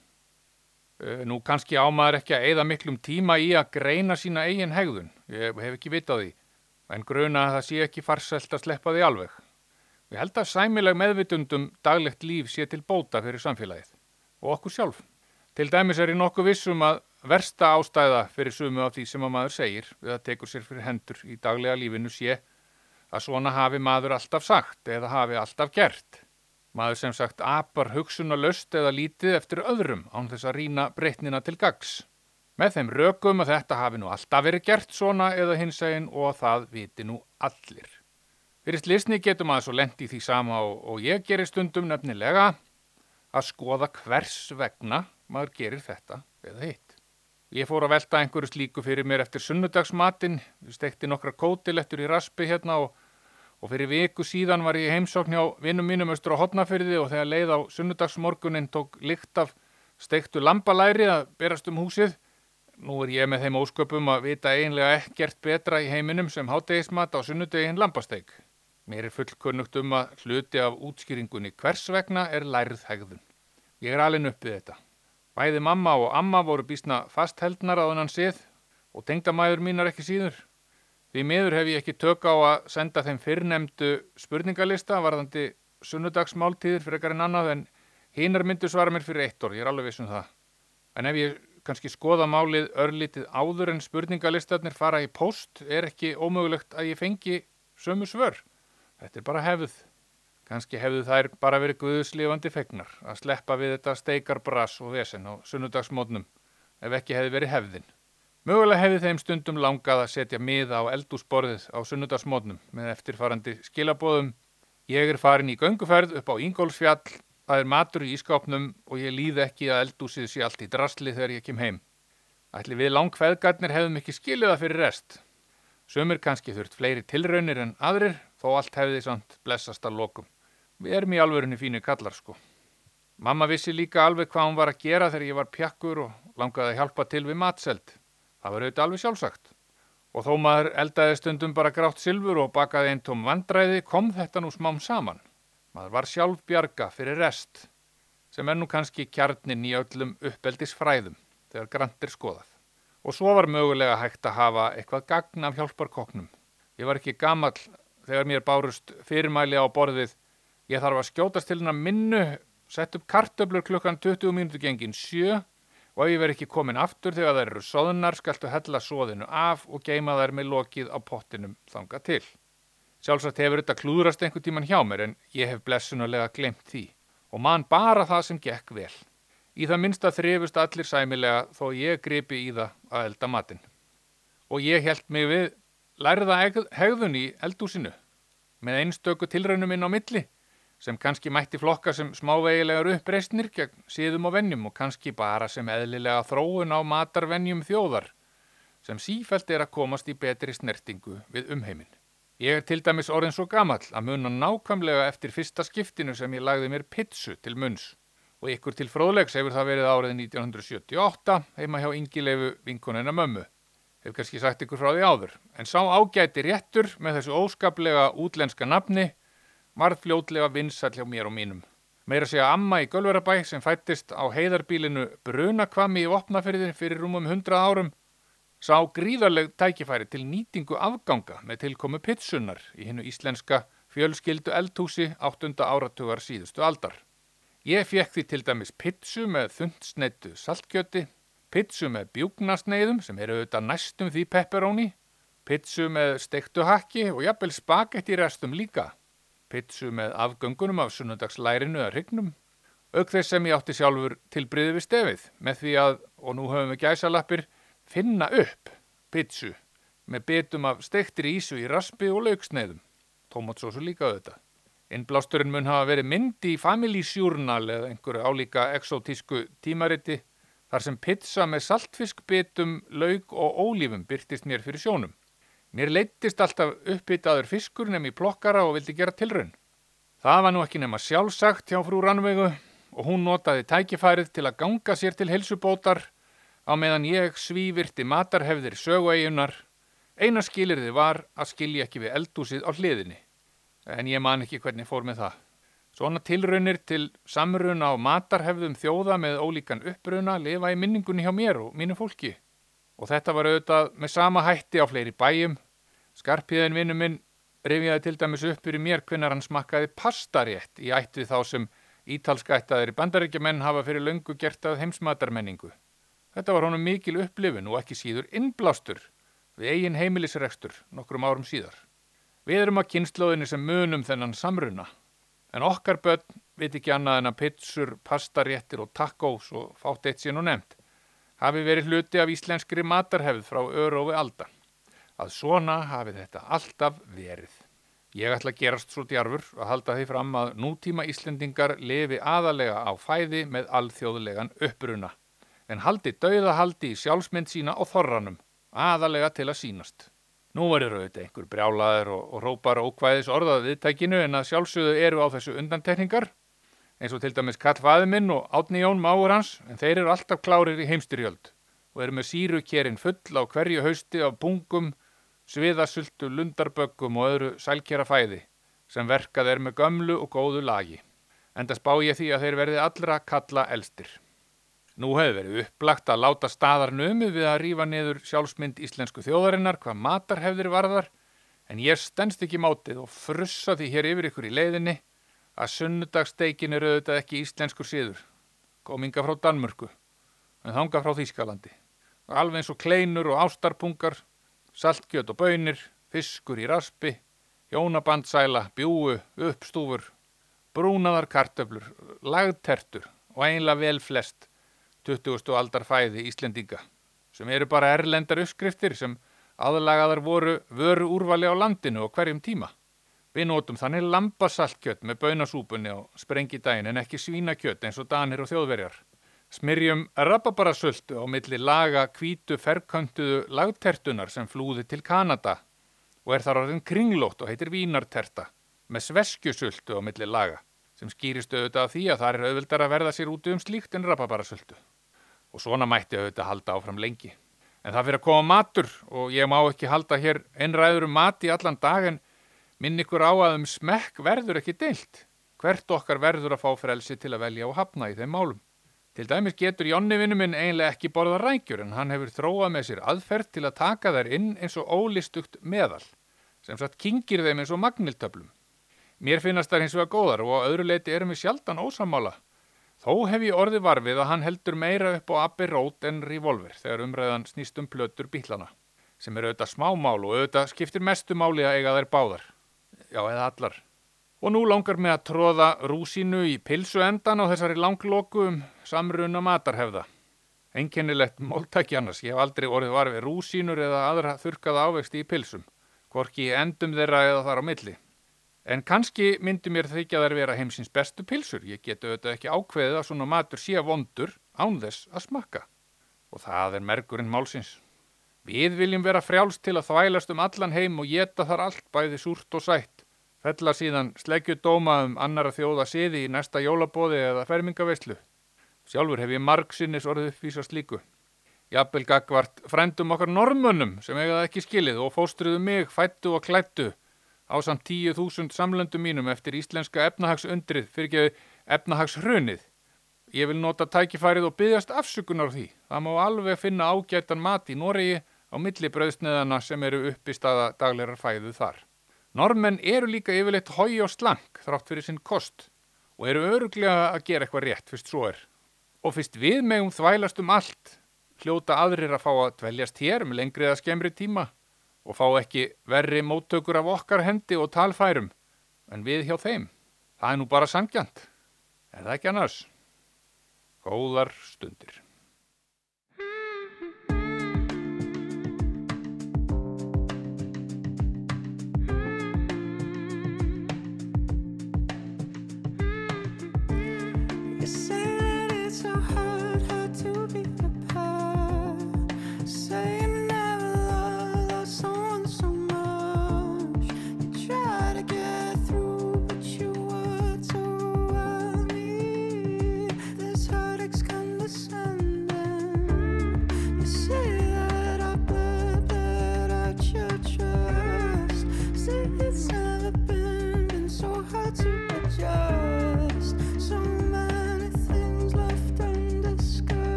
Eh, Nú kannski ámaður ekki að eigða miklum tíma í að greina sína eigin hegðun. Ég hef ekki vitað því, en gruna að það sé ekki farselt að sleppa því alveg. Ég held að sæmileg meðvitundum daglegt líf sé til bóta fyrir samfélagið og okkur sjálf. Til dæmis er ég nokkuð vissum að versta ástæða fyrir sumu af því sem að maður segir við að tekur sér fyrir hendur í daglega lífinu sé að svona hafi maður alltaf sagt eða hafi alltaf gert. Maður sem sagt apar hugsun og löst eða lítið eftir öðrum án þess að rína breytnina til gags. Með þeim rökum að þetta hafi nú alltaf verið gert svona eða hinsegin og að það viti nú allir. Fyrir slisni getum maður svo lendi því sama og, og ég gerir stundum nefnilega að skoða hvers vegna maður gerir þetta eða hitt. Ég fór að velta einhverju slíku fyrir mér eftir sunnudagsmatinn, stekti nokkra kótilettur í raspi hérna og, og fyrir viku síðan var ég heimsókn hjá vinnum mínum austur á hotnafyrði og þegar leið á sunnudagsmorgunin tók lykt af stektu lambalæri að berast um húsið. Nú er ég með þeim ósköpum að vita eiginlega ekkert betra í heiminum sem hátegismat á sunnudegin lambasteik. Mér er fullkunnugt um að hluti af útskýringunni hvers vegna er lærið hegðun. Ég er alveg uppið þetta. Bæði mamma og amma voru bísna fastheldnar á þennan sið og tengdamæður mínar ekki síður. Því miður hef ég ekki tök á að senda þeim fyrrnemdu spurningalista varðandi sunnudagsmáltíðir fyrir ekkar en annað en hinar myndu svara mér fyrir eitt orð, ég er alveg viss um það. En ef ég kannski skoða málið örlítið áður en spurningalistarnir fara í post er ekki ómögulegt að ég fengi sömu svör. Þetta er bara hefð. Kannski hefðu þær bara verið guðuslifandi fegnar að sleppa við þetta steikarbras og vesen á sunnudagsmótnum. ef ekki hefði verið hefðin. Mögulega hefði þeim stundum langað að setja miða á eldúsborðið á sunnudagsmótnum með eftirfarandi skilabóðum. Ég er farin í gönguferð upp á Ingólfsfjall, það er matur í ískápnum og ég líð ekki að eldúsið sé allt í drasli þegar ég kem heim. Ætli við langkveðgarnir hefðum ekki skilið það fyrir rest. Sumir kannski þurft fleiri tilraunir en aðrir, þó allt hefði samt blessast að lokum. Við erum í alvörunni fínu kallar sko. Mamma vissi líka alveg hvað hún var að gera þegar ég var pjakkur og langaði að hjálpa til við matseld. Það var auðvitað alveg sjálfsagt. Og þó maður eldaði stundum bara grátt silfur og bakaði einn tóm vandræði, kom þetta nú smám saman. Maður var sjálf bjarga fyrir rest, sem er nú kannski kjarnin í öllum uppeldisfræðum þegar grantir skoðað. Og svo var mögulega hægt að hafa eitthvað gagn af hjálparkoknum. Ég var ekki gamall þegar mér bárust fyrirmæli á borðið. Ég þarf að skjótast til hennar minnu, sett upp kartöblur klukkan 20 mínútu gengin 7 og ef ég verð ekki komin aftur þegar það eru soðunar skaltu hella soðinu af og geima þær með lokið á pottinum þanga til. Sjálfsagt hefur þetta klúðrast einhver tíman hjá mér en ég hef blessunulega glemt því og man bara það sem gekk vel. Í það minnsta þrifust allir sæmilega þó ég gripi í það að elda matinn. Og ég held mig við lærða hegðun í eldúsinu með einstöku tilraunum inn á milli sem kannski mætti flokka sem smávegilegar uppreistnir gegn síðum og vennjum og kannski bara sem eðlilega þróun á matarvennjum þjóðar sem sífælt er að komast í betri snertingu við umheiminn. Ég er til dæmis orðin svo gamall að munna nákvæmlega eftir fyrsta skiptinu sem ég lagði mér pitsu til munns og ykkur til fróðlegs hefur það verið árið 1978 heima hjá Ingileifu vinkonina mömmu. Hefur kannski sagt ykkur frá því áður, en sá ágæti réttur með þessu óskaplega útlenska nafni varð fljótlega vinsall hjá mér og mínum. Meira segja amma í Gölverabæ sem fættist á heiðarbílinu Brunakvami í Vopnafyrði fyrir rúmum 100 árum sá gríðarleg tækifæri til nýtingu afganga með tilkomu pitsunar í hinnu íslenska fjölskyldu eldhúsi 8. áratugar síðustu aldar. Ég fekk því til dæmis pitsu með þundsneittu saltkjöti, pitsu með bjúknasneiðum sem eru auðvitað næstum því pepperoni, pitsu með stektu hakki og jafnvel spagetti restum líka. Pitsu með afgöngunum af sunnundagslærinu eða hrygnum, auk þess sem ég átti sjálfur tilbriði við stefið með því að, og nú höfum við gæsalappir, finna upp pitsu með betum af stektir ísu í raspi og lauksneiðum, tómatsósu líka auðvitað. Innblásturinn mun hafa verið myndi í Family Journal eða einhverju álíka exotísku tímariti þar sem pizza með saltfiskbitum, lauk og ólífum byrtist mér fyrir sjónum. Mér leittist alltaf uppbyttaður fiskur nefn í plokkara og vildi gera tilraun. Það var nú ekki nema sjálfsagt hjá frú Rannvegu og hún notaði tækifærið til að ganga sér til helsubótar á meðan ég svívirti matarhefðir sögueigunar. Eina skilirði var að skilja ekki við eldúsið á hliðinni, en ég man ekki hvernig fór með það. Svona tilraunir til samruna á matarhefðum þjóða með ólíkan uppruna lifa í minningunni hjá mér og mínu fólki. Og þetta var auðvitað með sama hætti á fleiri bæjum. Skarpiðin vinnu minn rifjaði til dæmis upp fyrir mér hvinnar hann smakkaði pastarétt í ætt við þá sem ítalskættaðir í bandaríkjumenn hafa fyrir löngu gert að heimsmatarmenningu. Þetta var honum mikil upplifin og ekki síður innblástur við eigin heimilisrekstur nokkrum árum síðar. Við erum að kynnslóðinni sem munum þennan samruna, en okkar börn veit ekki annað en að pitsur, pastaréttir og takkós og fátt eitt sín og nefnt hafi verið hluti af íslenskri matarhefð frá örófi alda. Að svona hafi þetta alltaf verið. Ég ætla að gerast svo djarfur að halda því fram að nútíma Íslendingar lifi aðalega á fæði með alþjóðlegan uppruna, en haldi dauðahaldi í sjálfsmynd sína og þorranum, aðalega til að sínast. Nú verður auðvitað einhver brjálaður og, og rópar ókvæðis orðað viðtækinu en að sjálfsögðu eru á þessu undantekningar eins og til dæmis Kall Faðiminn og Átni Jón máur hans, en þeir eru alltaf klárir í heimstyrjöld og eru með sírukérinn full á hverju hausti af bungum, sviðasultu, lundarböggum og öðru sælkjara fæði sem verkað er með gömlu og góðu lagi. Enda spá ég því að þeir verði allra kalla elstir. Nú hefur verið upplagt að láta staðar nömu við að rýfa niður sjálfsmynd íslensku þjóðarinnar hvað matarhefðir varðar, en ég stennst ekki mátið og frussa því hér yfir ykkur í leiðinni að sunnudagsteikin eru auðvitað ekki íslenskur síður, kominga frá Danmörku, en þanga frá Þýskalandi. Alveg eins og kleinur og ástarpungar, saltkjöt og bönir, fiskur í raspi, jónabandsæla, bjúu, uppstúfur, brúnaðar kartöflur, lagtertur og einlega vel flest, 20. aldar fæði Íslendinga sem eru bara erlendar uppskriftir sem aðlagaðar voru vöru úrvali á landinu og hverjum tíma. Við nótum þannig lambasaltkjött með bönasúpunni á sprengidægin en ekki svínakjött eins og danir og þjóðverjar. Smyrjum rababarasöldu á milli laga kvítu ferköntuðu lagtertunar sem flúði til Kanada og er þar orðin kringlótt og heitir vínarterta með sveskjusöldu á milli laga sem skýrist auðvitað því að það er auðvildar að verða sér út um slíkt en rababarasöldu. Og svona mætti auðvitað halda áfram lengi. En það fyrir að koma matur og ég má ekki halda hér einræður um mat í allan dag en minn ykkur á að um smekk verður ekki deilt. Hvert okkar verður að fá frelsi til að velja og hafna í þeim málum. Til dæmis getur Jónni vinnu minn eiginlega ekki borða rækjur en hann hefur þróað með sér aðferð til að taka þær inn eins og ólistugt meðal, sem satt kingir þeim eins og magniltöflum. Mér finnast þær hins vegar góðar og á öðru leiti erum við sjaldan ósamála. Þó hef ég orði varfið að hann heldur meira upp á Abbey Road en Revolver þegar umræðan snýst um plötur bílana, sem eru auðvitað smámál og auðvitað skiptir mestu máli að eiga þær báðar. Já, eða allar. Og nú langar mig að tróða rúsínu í pilsu endan á þessari langloku um samruna matarhefða. Einkennilegt máltæki annars, ég hef aldrei orðið varfið rúsínur eða aðra þurkaða ávexti í pilsum, hvorki endum þeirra eða þar á milli. En kannski myndi mér þykja þær vera heimsins bestu pilsur, ég geti auðvitað ekki ákveðið að svona matur sé vondur án þess að smakka. Og það er merkurinn málsins. Við viljum vera frjálst til að þvælast um allan heim og geta þar allt bæði súrt og sætt fella síðan sleggjudóma um annara þjóða siði í næsta jólabóði eða fermingaveyslu. Sjálfur hef ég marg sinnis orðið uppvísa slíku. Jafnvel gagvart frændum okkar normönnum sem eiga það ekki skilið og fóstruðu mig, fættu og klættu á samt tíu þúsund samlöndum mínum eftir íslenska efnahagsundrið fyrir ekki efnahagshrunið. Ég vil nota tækifærið og byggjast afsökunar því. Það má alveg finna ágætan mat í Noregi á millibröðsneðana sem eru upp í staða daglegar fæðu þar. Normenn eru líka yfirleitt hói og slank þrátt fyrir sinn kost og eru öruglega að gera eitthvað rétt fyrst svo er. Og fyrst við megum þvælast um allt, hljóta aðrir að fá að dveljast hér með lengri eða skemmri tíma og fá ekki verri móttökur af okkar hendi og talfærum en við hjá þeim. Það er nú bara sangjant. Er það ekki annars? Góðar stundir.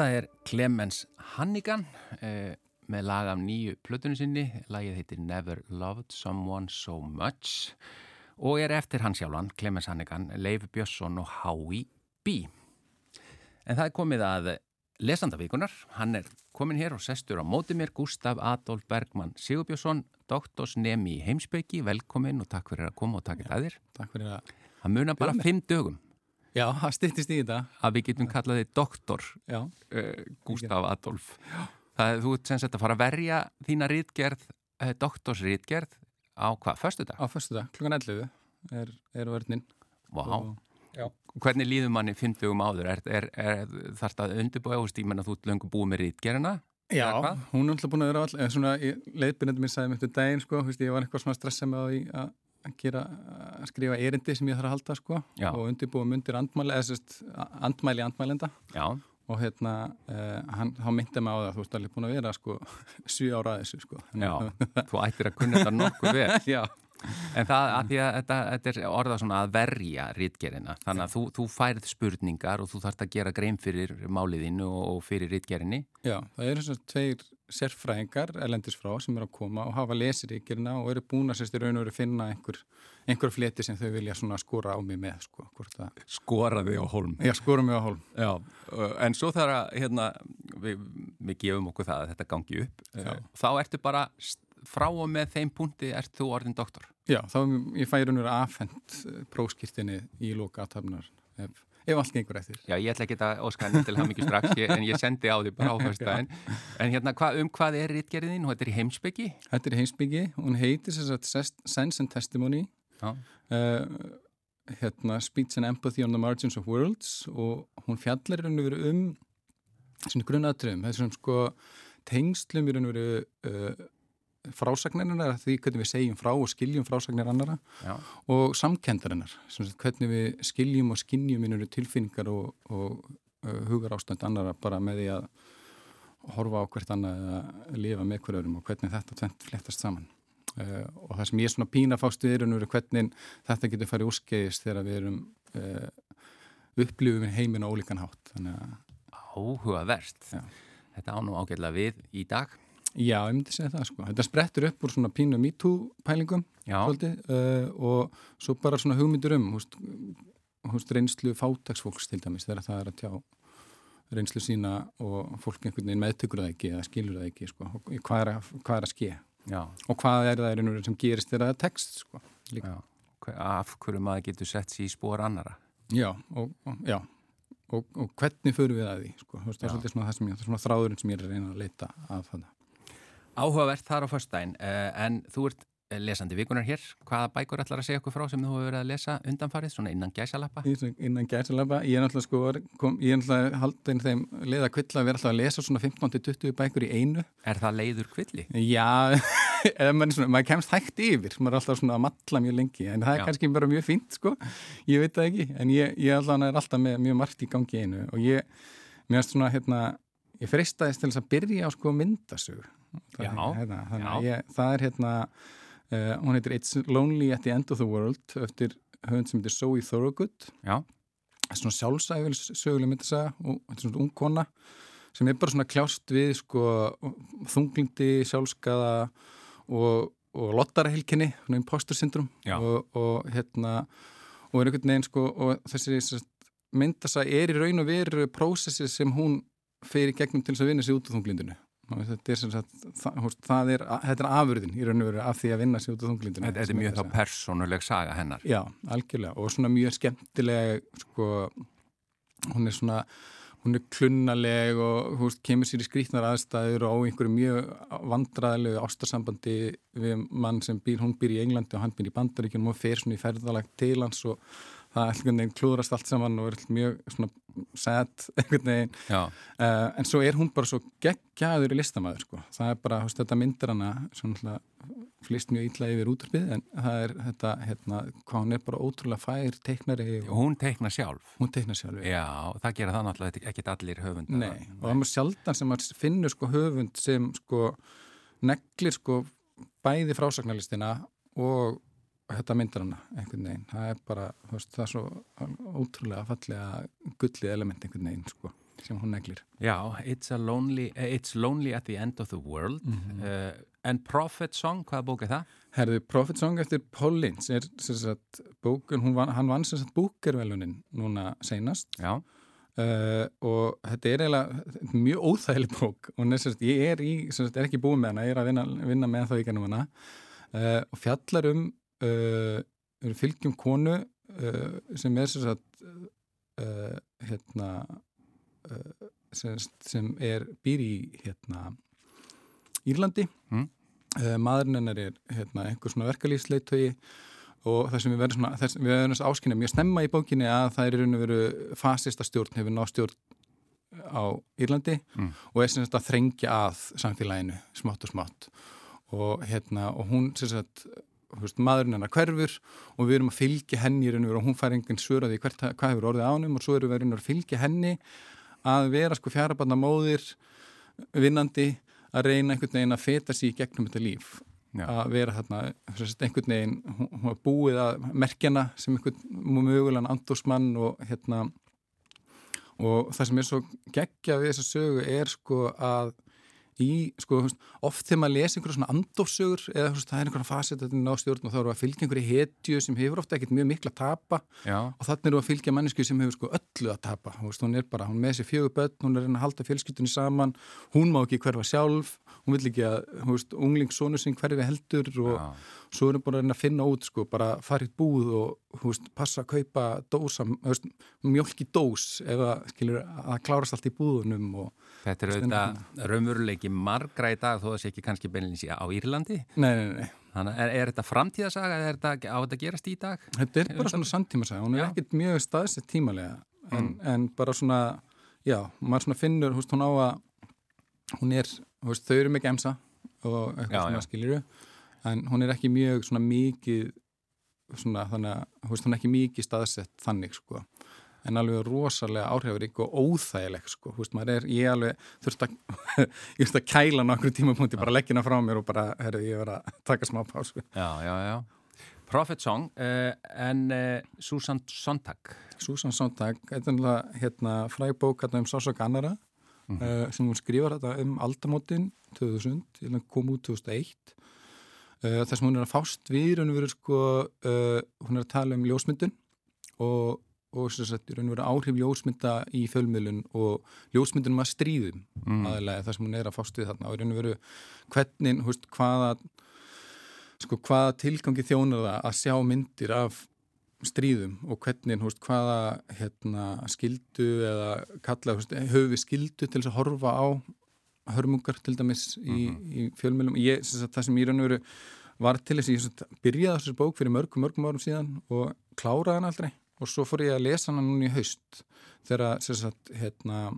Þetta er Clemens Hannigan eh, með lag af nýju plötunum sinni. Lagið heitir Never Loved Someone So Much og er eftir hans sjálfan, Clemens Hannigan, Leif Björnsson og Howie B. En það er komið að lesandavíkunar. Hann er komin hér og sestur á móti mér, Gustaf Adolf Bergman Sigurbjörnsson, doktorsnemi í heimsbyggi. Velkomin og takk fyrir að koma og takk fyrir að þér. Takk fyrir að... Það munar bara fimm dögum Já, það styrtist í þetta. að við getum kallað þig doktor Já, uh, Gustaf Adolf það þú ert sem sagt að fara að verja þína rítgerð, uh, doktorsrítgerð á hvað, förstu dag? á fyrstu dag, klukkan 11 er, er vörninn. Vá, Já. hvernig líður manni fimmtugum áður? Er, er, er, þarf það að undirbúa, ég menna þú ert löngu búið með rítgerðina? Já, hún er alltaf búin að vera all, eða svona, leiðbyrjandi mér sagði mér eftir daginn, sko, veist, ég var eitthvað svona stressað með að að gera, að skrifa erindi sem ég þarf að halda, sko, og undirbúa mundir andmæli, andmæli andmælenda. Já, og hérna, uh, hann, hann myndi mig á það, þú veist, alveg búin að vera, sko, sjö ára að þessu, sko. já, þú ættir að kunna þetta nokkuð vel. Já, En það að því að þetta, þetta er orðað svona að verja rítgerina, þannig að þú, þú færið spurningar og þú þarfst að gera grein fyrir máliðinu og, og fyrir rítgerinni. Já, það eru svona tveir sérfræðingar erlendis frá sem eru að koma og hafa lesið ríkirina og eru búin að sérst í raun og veru finna einhver, einhver fleti sem þau vilja skora á mig með, sko, að, Skoraði á holm. já, skora mig á hólm. Já, en svo þarf að, hérna, við, við gefum okkur það að þetta gangi upp. Já. Þá ertu bara frá og með þeim punkti ert þú orðin doktor. Já, þá ég færi raun og veru afhent próskýrtinni í loka aðtafnar ef, ef allt gengur eftir. Já, ég ætla ekki að óska henni til það mikið strax, ég, en ég sendi á því bara á fyrstæðin. En hérna, hva, um hvað er rítgerðin? Hún er í heimsbyggi? Þetta er heimsbyggi, hún heitir Sense and Testimony, uh, hérna Speech and Empathy on the Margins of Worlds og hún fjallar í um svona grunnatriðum, þessum sko tengslum í raun og veru uh, frásagnarinnar, því hvernig við segjum frá og skiljum frásagnir annara Já. og samkendarinnar, hvernig við skiljum og skinnjum í veru tilfinningar og, og uh, hugar ástand annara bara með því að horfa á hvert annað eða lifa með hverjum og hvernig þetta tvent flettast saman. Uh, og það sem ég er svona pína fást við er hvernig þetta getur farið úrskeiðis þegar við erum uh, upplifum heimin á ólíkan hátt. Að. Já. Þetta á nú ágætlega við í dag. Já, ég myndi segja það sko. Þetta sprettur upp úr svona pínu MeToo pælingum Já. svolítið, uh, og svo bara svona hugmyndur um húst, húst reynslu fátaksfólks til dæmis þegar það er að tjá reynslu sína og fólk einhvern veginn meðtökur það ekki eða skilur það ekki sko. hvað er að, hvað er að ske Já. og hvað er það og veru sem gerist þegar það er text sko. Af hverju maður getur sett sér í spór annara. Já, og, og, já. Og, og hvernig förum við að því sko. Veist, það er svona, það sem ég, það er svona þráðurinn sem ég er að reyna að leita af það Áhugavert þar á föstudaginn, uh, en þú ert eh, lesandi vikunar hér. Hvaða bækur ætlar að segja okkur frá sem þú hefur verið að lesa undanfarið, svona innan gæsalappa? Innan gæsalaba, ég er náttúrulega sko kom, ég er náttúrulega haldin þeim leið að kvilla að vera alltaf að lesa svona 15-20 bækur í einu Er það leiður kvilli? Já, eða maður, er svona, maður kemst hægt yfir maður er alltaf svona að matla mjög lengi en það er Já. kannski bara mjög fínt sko ég veit það ekki, en ég, ég alltaf er alltaf með mjög margt í gangi einu og ég, mér finnst svona hérna ég fristaðist til þess að byrja á sko myndasögur Það er hérna, þannig að ég, það er hérna uh, hún heitir It's Lonely at the End of the World eftir höfund sem heitir Zoe Thorogood Já. svona sjálfsæfil söguleg myndasaga og þetta er svona ung kona sem er bara svona kljást við sko þunglindi, sjálfskaða og, og lottarhelkinni svona impostor syndrom Já. og, og hérna og er einhvern veginn sko og þessi myndasaga er í raun og veru prósessi sem hún fer í gegnum til þess að vinna sig út úr þunglindinu þetta er sem sagt það, það er, þetta er afurðin í raun og veru af því að vinna sig út úr þunglindinu Þetta þetta er mjög þá persónuleg saga hennar. Já, algjörlega. Og svona mjög skemmtileg sko, hún er svona hún er klunnaleg og húst, kemur sér í skrýtnar aðstæður og á einhverju mjög vandraðilegu ástarsambandi við mann sem býr, hún býr í Englandi og hann býr í Bandaríkjunum og fer svona í ferðalag til hans og það er einhvern veginn klúðrast allt saman og er mjög svona sad einhvern veginn Já. Uh, en svo er hún bara svo geggjaður í listamæður sko. það er bara, veist, þetta myndir hana svona flýst mjög illa yfir útvarpið en það er þetta, hérna, hvað hún er bara ótrúlega fær teiknari og Hún teikna sjálf. hún teiknar sjálf Já, það gera það náttúrulega ekki allir höfundar. Nei, og það er sjaldan sem maður finnur sko höfund sem sko neglir sko bæði frásagnarlistina og þetta myndir hana einhvern veginn, það er bara þú veist, það er svo ótrúlega fallega gullið element einhvern veginn sko sem hún neglir. Já, It's, lonely, uh, it's Lonely at the End of the World mm -hmm. uh, en Prophet Song, hvaða bók er það? Herðu, Prophet Song eftir Paul Lynch er sagt, bókun, van, hann vann búkervelunin núna seinast Já Uh, og þetta er eiginlega mjög óþægileg bók og sagt, ég er, í, sagt, er ekki búin með hana, ég er að vinna, vinna með það í gennum hana uh, og fjallar um uh, fylgjum konu sem er sagt, hérna sem, sem er býr í hérna, Írlandi mm. maðurinn hennar er hérna, einhver svona verkalýfsleitögi og það sem við verðum svona, við verðum svona áskynja mjög snemma í bókinni að það er í raun og veru fasista stjórn, hefur náð stjórn á Írlandi mm. og er sem sagt að þrengja að samfélaginu smátt og smátt og hérna og hún sem sagt Veist, maðurinn hennar hverfur og við erum að fylgja henni og hún fær enginn svöraði hvert, hvað hefur orðið ánum og svo erum við að fylgja henni að vera sko fjarabanna móðir vinnandi að reyna einhvern veginn að feta sér í gegnum þetta líf Já. að vera þarna einhvern veginn, hún var búið að merkjana sem einhvern mögulegan andósmann og hérna og það sem er svo geggja við þessa sögu er sko að í, sko, oft þegar maður lesi einhverja svona andófsögur eða það er einhverja faset að ná stjórn og þá eru að fylgja einhverju hetju sem hefur ofta ekkert mjög mikla að tapa Já. og þannig eru að fylgja mannesku sem hefur sko öllu að tapa, hún er bara, hún með sér fjögur börn, hún er að halda fjölskyttunni saman hún má ekki hverfa sjálf hún vil ekki að, hún veist, unglingssónu sem hverfi heldur og Já svo erum bara að finna út sko, bara farið búð og veist, passa að kaupa dósa, veist, mjölk í dós ef að, skilur, að klárast allt í búðunum Þetta er auðvitað raunveruleiki margra í dag þó að það sé ekki kannski beinleins á Írlandi Nei, nei, nei Þannig er, er þetta framtíðasaga eða er þetta á þetta gerast í dag? Þetta er bara svona samtímasaga, hún er já. ekkert mjög staðsett tímalega en, mm. en bara svona, já, maður svona finnur, húst, hún á að hún er, húst, þau eru mikið emsa og eitthvað já, svona skiluru en hún er ekki mjög svona mikið svona þannig að hún er ekki mikið staðsett þannig sko en alveg rosalega áhrifarík og óþægileg sko, hú veist maður er, ég alveg þurft að, ég þurft að kæla nákvæmlega tímapunkti, bara leggina frá mér og bara herru, ég verið að taka smá pásu. Já, já, já, Prophet Song uh, en uh, Susan Sontag. Susan Sontag, er hérna fræg bók hérna um Sások Annara mm -hmm. uh, sem hún skrifar þetta um aldamótin 2000, kom út 2001 Uh, þess að hún er að fást við og veru sko, hún er að tala um ljósmyndun og, og sagt, og veru áhrif ljósmynda í fölmiðlun og ljósmyndunum að stríðum mm. aðalega þess að hún er að fást við þarna og raun og veru hvernig, húst, hvaða sko, hvaða tilgangi þjónar það að sjá myndir af stríðum og hvernig, húst, hvaða hérna, skildu eða kalla, höfu við skildu til þess að horfa á hörmungar til dæmis í, mm -hmm. í fjölmjölum ég, sagt, það sem ég raun og veru var til þess að ég byrjaði þessar bók fyrir mörgum, mörgum árum síðan og kláraði hann aldrei og svo fór ég að lesa hann núna í haust þegar sagt, hérna,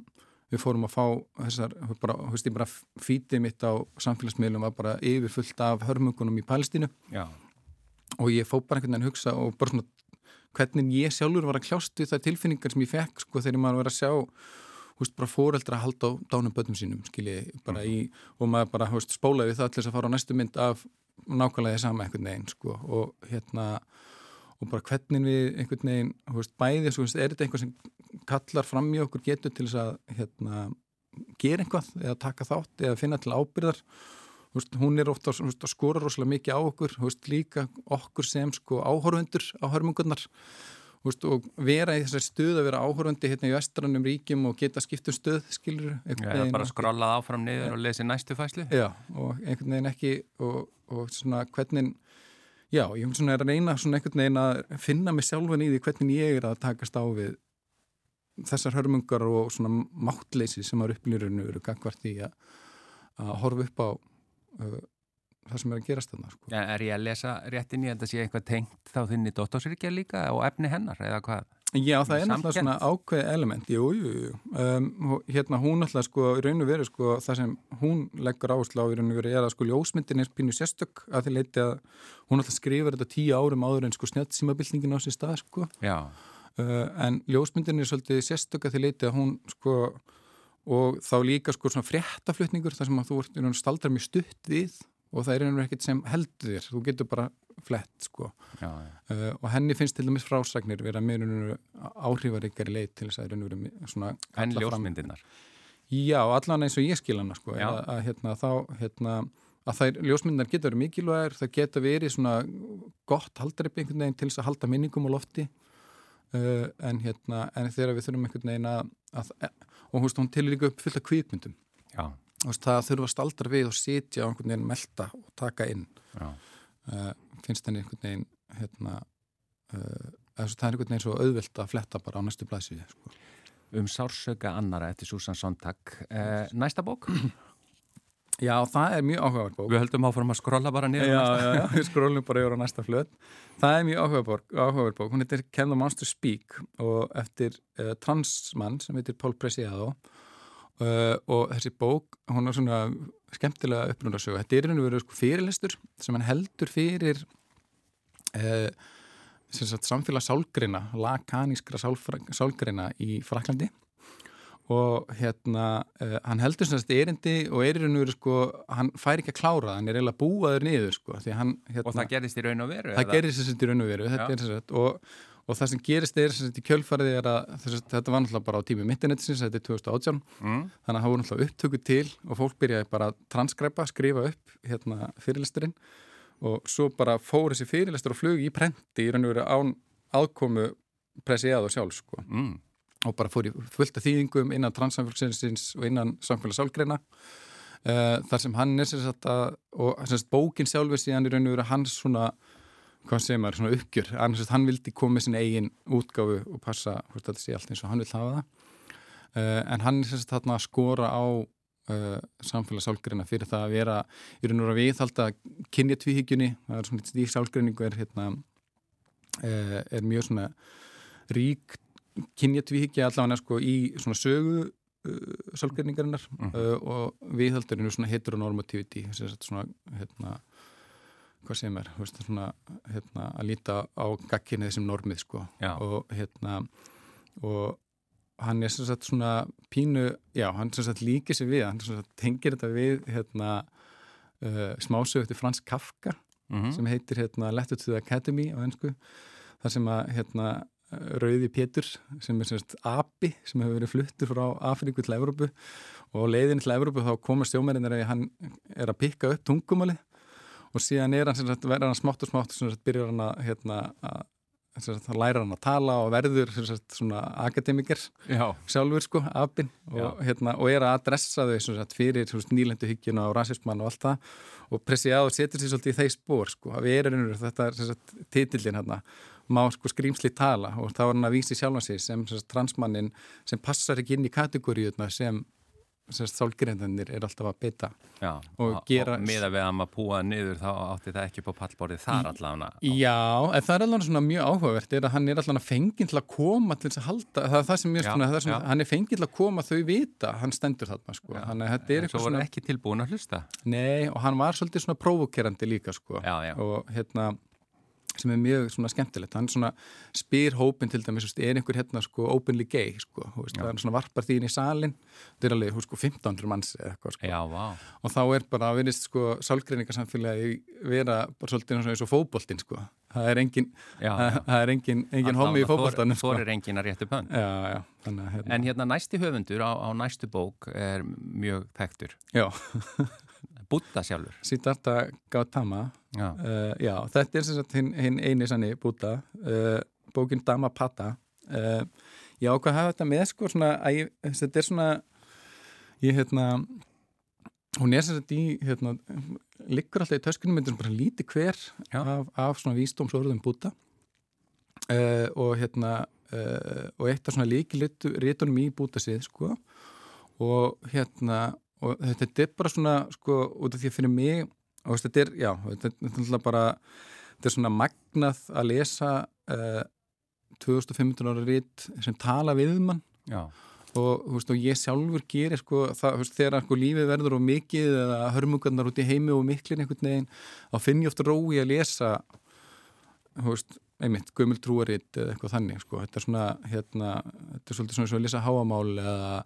við fórum að fá þessar, bara, veist, bara fítið mitt á samfélagsmiðlum var bara yfirfullt af hörmungunum í Palestínu. Já. og ég fó bara einhvern veginn að hugsa og bara svona hvernig ég sjálfur var að kljást við það tilfinningar sem ég fekk sko þegar maður var að sjá húst, bara fóreldra að halda á dánum bönnum sínum, skilji, bara í, og maður bara, húst, spólaði það þess að fara á næstu mynd af nákvæmlega því sama einhvern veginn, sko, og hérna, og bara hvernig við einhvern veginn, húst, bæði, svo, húst, er þetta einhvað sem kallar fram í okkur getur til þess að, hérna, gera einhvað, eða taka þátt, eða finna til ábyrðar, húst, hún er ofta að skora rosalega mikið á okkur, húst, líka okkur sem, sko, áhorfundur á hörmungunnar, Veist, og vera í þessari stuð að vera áhörandi hérna í vestrannum ríkjum og geta skiptum stuð skilur Já, bara skrollað áfram niður ja. og lesi næstu fæslu Já, og einhvern veginn ekki og, og svona hvernig já, ég finnst svona reyna svona einhvern veginn að finna mig sjálfan í því hvernig ég er að takast á við þessar hörmungar og svona máttleysi sem að upplýrunu eru gangvart í að, að horfa upp á uh, það sem er að gerast þarna sko. Er ég að lesa réttin í að það sé eitthvað tengt þá þinni dottorsyrkja líka og efni hennar eða hvað? Já, það er náttúrulega svona ákveð element, jú, jú, jú. Um, hérna hún náttúrulega sko, í raun og veru sko, það sem hún leggur áherslu á í raun og veru er að sko ljósmyndin er pínu sérstök að því leiti að hún náttúrulega skrifur þetta tíu árum áður en sko snjáttsímabildningin á sér stað sko. Uh, en ljósmyndin er svolítið sérstök að því leiti að hún sko og þá líka sko svona fréttaflutningur þar sem að þú ert staldrar mjög stutt við og það er einhverjum ekkert sem heldur þér. Þú getur bara flett sko. Já, já. uh, og henni finnst til dæmis frásagnir vera meirinu áhrifaríkari leið til þess að og veru svona En ljósmyndirnar. Já, allan eins og ég skil hana sko. Að, að hérna þá hérna að þær ljósmyndar geta verið mikilvægir það geta verið svona gott haldaripp einhvern veginn til þess að halda minningum á lofti. Uh, en hérna en þegar við þurfum einhvern veginn að, að og hún, hún til líka upp fullt af kvikmyndum. Já, það þurfa að staldra við og sitja og einhvern veginn melta og taka inn uh, finnst henni einhvern veginn hérna uh, það er einhvern veginn svo auðvelt að fletta bara á næstu blæsið sko. Um sársöka annara eftir Susan Sontag. Eh, næsta bók? Já, það er mjög áhugaverð bók Við höldum áfram að skrolla bara niður. Já, á næsta. já, já, við skrólum bara yfir á næsta flöt Það er mjög áhugaverð bók hún heitir Can the Monster Speak og eftir uh, transmann sem heitir Paul Preciado uh, og þessi bók, hún er svona skemmtilega upprundarsögu, þetta er einu verið sko fyrirlistur sem hann heldur fyrir uh, sem sagt samfélag sálgrina, lakanískra sálgrina í Fraklandi og hérna uh, hann heldur sem sagt erindi og er og veru sko, hann fær ekki að klára það, hann er eiginlega búaður niður sko, hann hérna, Og það gerist í raun og veru? það eða? gerist í raun og veru þetta Já. er sem sagt og, og það sem gerist er sem sagt í kjölfarið er að sagt, þetta var náttúrulega bara á tími internetsins, þetta er 2018 Mm. þannig að það voru náttúrulega upptöku til og fólk byrjaði bara að transkræpa, skrifa upp hérna fyrirlisturinn og svo bara fór þessi fyrirlistur og flug í prenti í raun og veru án aðkomu pressiðað og sjálf sko Mm. og bara fór í fullt af þýðingum innan transsamfélagsins og innan samfélagsálgreina uh, þar sem hann er sem sagt að, og sem sagt bókin sjálfur síðan í raun og veru hans svona hvað segir maður, svona uppgjör. Sem sagt, hann vildi koma með sinni eigin útgáfu og passa hvort þetta sé allt eins og hann vil hafa það. Uh, en hann er sem sagt þarna að skora á uh, samfélagsálgreina fyrir það að vera í raun og veru að viðhalda kynjatvíhyggjunni, það er svona í sálgreiningu er hérna uh, er mjög svona rík kynjatvíhyggja allavega sko í svona sögu sálgreiningarinnar. Mhm. og viðhaldurinn er svona heteronormativity að svona hérna hvað segir mér, þú veist, svona hérna, að líta á gagkinni sem normið sko Já. og hérna og hann er sem sagt svona pínu, já, hann sem sagt líkir sér við, hann sem sagt tengir þetta við hérna uh, smásögu eftir Frans Kafka Mhm. sem heitir hérna Letter to the Academy á ennsku, þar sem að hérna Rauði Pétur sem er semst api sem hefur verið fluttur frá Afríku til Evrópu og leiðin til Evrópu þá koma stjómerinir að hann er að pikka upp tungumáli og síðan er hann sem sagt, verður hann smátt og smátt sem sagt, byrjar hann að, hérna, að sem sagt, læra hann að tala og verður sem sagt, svona akademiker Já. sjálfur sko, apinn og, hérna, og er að adressa þau sem sagt, fyrir nýlendu hyggjuna og rasismann og allt það. Og pressið á og setur sér svolítið í þeir spór sko, að við erum einhverjum, þetta sem sagt, titillin hérna, má sko skrýmsli tala. Og þá er hann að vísi sjálfan sig sem, sem sagt, transmannin sem passar ekki inn í kategoríuna sem, sem sálgreyndanir er alltaf að Já. Og gera- og miða við að maður púa niður þá átti það ekki á pallborðið þar allavega. Já, en það er alveg svona mjög áhugavert er að hann er allavega fenginn til að koma til þess að halda, það er það sem mjög Já, svona, það er svona já. hann er fenginn til að koma þau vita, hann stendur þarna sko, hann er, þetta er En svo eitthvað voru svona ekki tilbúin að hlusta. Nei, og hann var svolítið svona provokerandi líka sko Já, já. og hérna sem er mjög svona skemmtilegt hann svona spyr hópin til dæmis veist, er einhver hérna sko openly gay sko, veist, það er svona varpar því inn í salin þetta er alveg sko 1500 manns eða eitthvað sko Já, vá. og þá er bara að verðist sko sálgreiningarsamfélagi vera bara svolítið eins og fótboltinn sko það er engin, Já, það, já. það er engin, engin homi í fótboltanum Þor sko. er engin að réttu pönn. Hérna, En hérna næsti höfundur á, á næstu bók er mjög þekktur. já, Búta sjálfur. Siddhartha Gautama. Já. Uh, já, þetta er sem sagt hinn hin eini sannig búta uh, bókin Dhammapada. Uh, já, hvað hafa þetta með sko svona, að þetta er svona ég hérna hún er sem sagt í hérna, liggur alltaf í töskunum myndir sem bara líti hver af, af svona vísdómsorðum búta og hérna og eitt af svona líki rítunum í búta sið sko. Og hérna og þetta er bara svona sko út af því að fyrir mig og veist, þetta er, já, þetta er bara þetta er svona magnað að lesa uh, 2500 ára rít sem tala við mann. Og, veist, og ég sjálfur gerir sko, það, veist, þegar sko, lífið verður og mikið eða hörmungarnar út í heimi og miklin einhvern veginn, þá finn ég ofta rói að lesa einmitt, gömul trúaritt eða eitthvað þannig, sko, þetta er svona hérna, þetta er svolítið svona eins og að lesa háamál eða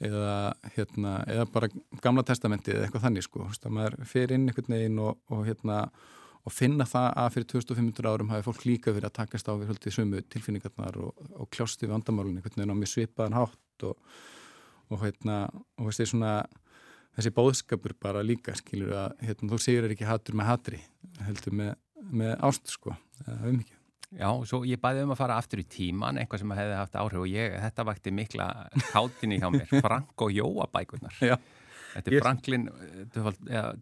eða, hérna, eða bara gamla testamentið eða eitthvað þannig sko, að maður fer inn einhvern veginn og, og hérna og finna það að fyrir 2500 árum hafi fólk líka verið að takast á við höldið sumu tilfinningarnar og, og kljásti við vandamálunni, hvernig það er námið svipaðan hátt og, hérna og því svona þessi bóðskapur bara líka skilur að hérna, þú segir ekki hatur með hatri heldur með, með ást sko, eða um ekki Já, svo ég bæði um að fara aftur í tíman, eitthvað sem hefði haft áhrif og ég, þetta vakti mikla kátinni hjá mér, Frank og Jóa bækurnar. Já. Þetta er ég... Franklin uh,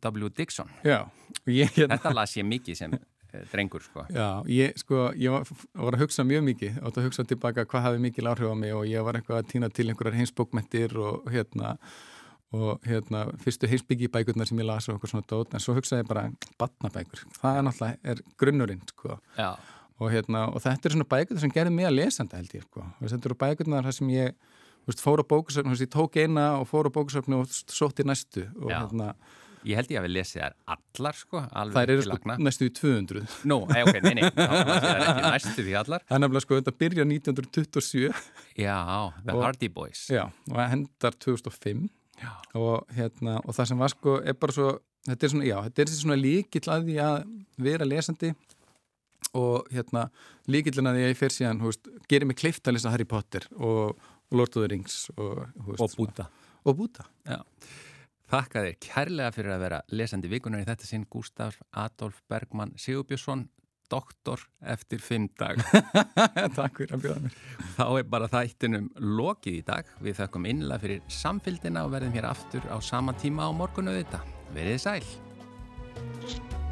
W. Dixon. Já. Ég, hérna... Þetta las ég mikið sem uh, drengur, sko. Já, ég, sko, ég var, var að hugsa mjög mikið, átt að hugsa tilbaka hvað hafi mikil áhrif á mig og ég var eitthvað að týna til einhverjar heimsbókmentir og hérna, og hérna, fyrstu heimsbyggjibækurnar sem ég las og eitthvað svona dót, en svo hugsaði ég bara, batnabækur, það er náttúrulega, er grunnurinn, sko. Já og, hérna, og þetta er svona bækurnar sem gerði mig að lesanda held ég sko. þetta eru bækurnar þar sem ég veist, fór á bókusöfnu, ég tók eina og fór á bókusöfnu og sótti næstu og hérna Ég held ég að við lesið þær allar sko, Það eru sko næstu í 200 Nú, nei, ok, nei, nei, það er ekki næstu í allar. Það er nefnilega sko, þetta byrja 1927 Já, The og, Hardy Boys. Já, og það hendar 2005 og, hérna, og það sem var sko, er bara svo þetta er svona, já, þetta er svona líkill að því að vera lesandi og hérna líkillin að ég fer síðan veist, gerir mig kleift að lesa Harry Potter og Lord of the Rings og, veist, og Búta. Og Búta. Þakka þér kærlega fyrir að vera lesandi vikunar í þetta sinn Gustaf Adolf Bergman Sigurbjörnsson doktor eftir fimm dag Takk fyrir að bjóða mér. Þá er bara þættinum lokið í dag. Við þakkum innlega fyrir samfélgina og verðum hér aftur á sama tíma á morgunu þetta Verðið sæl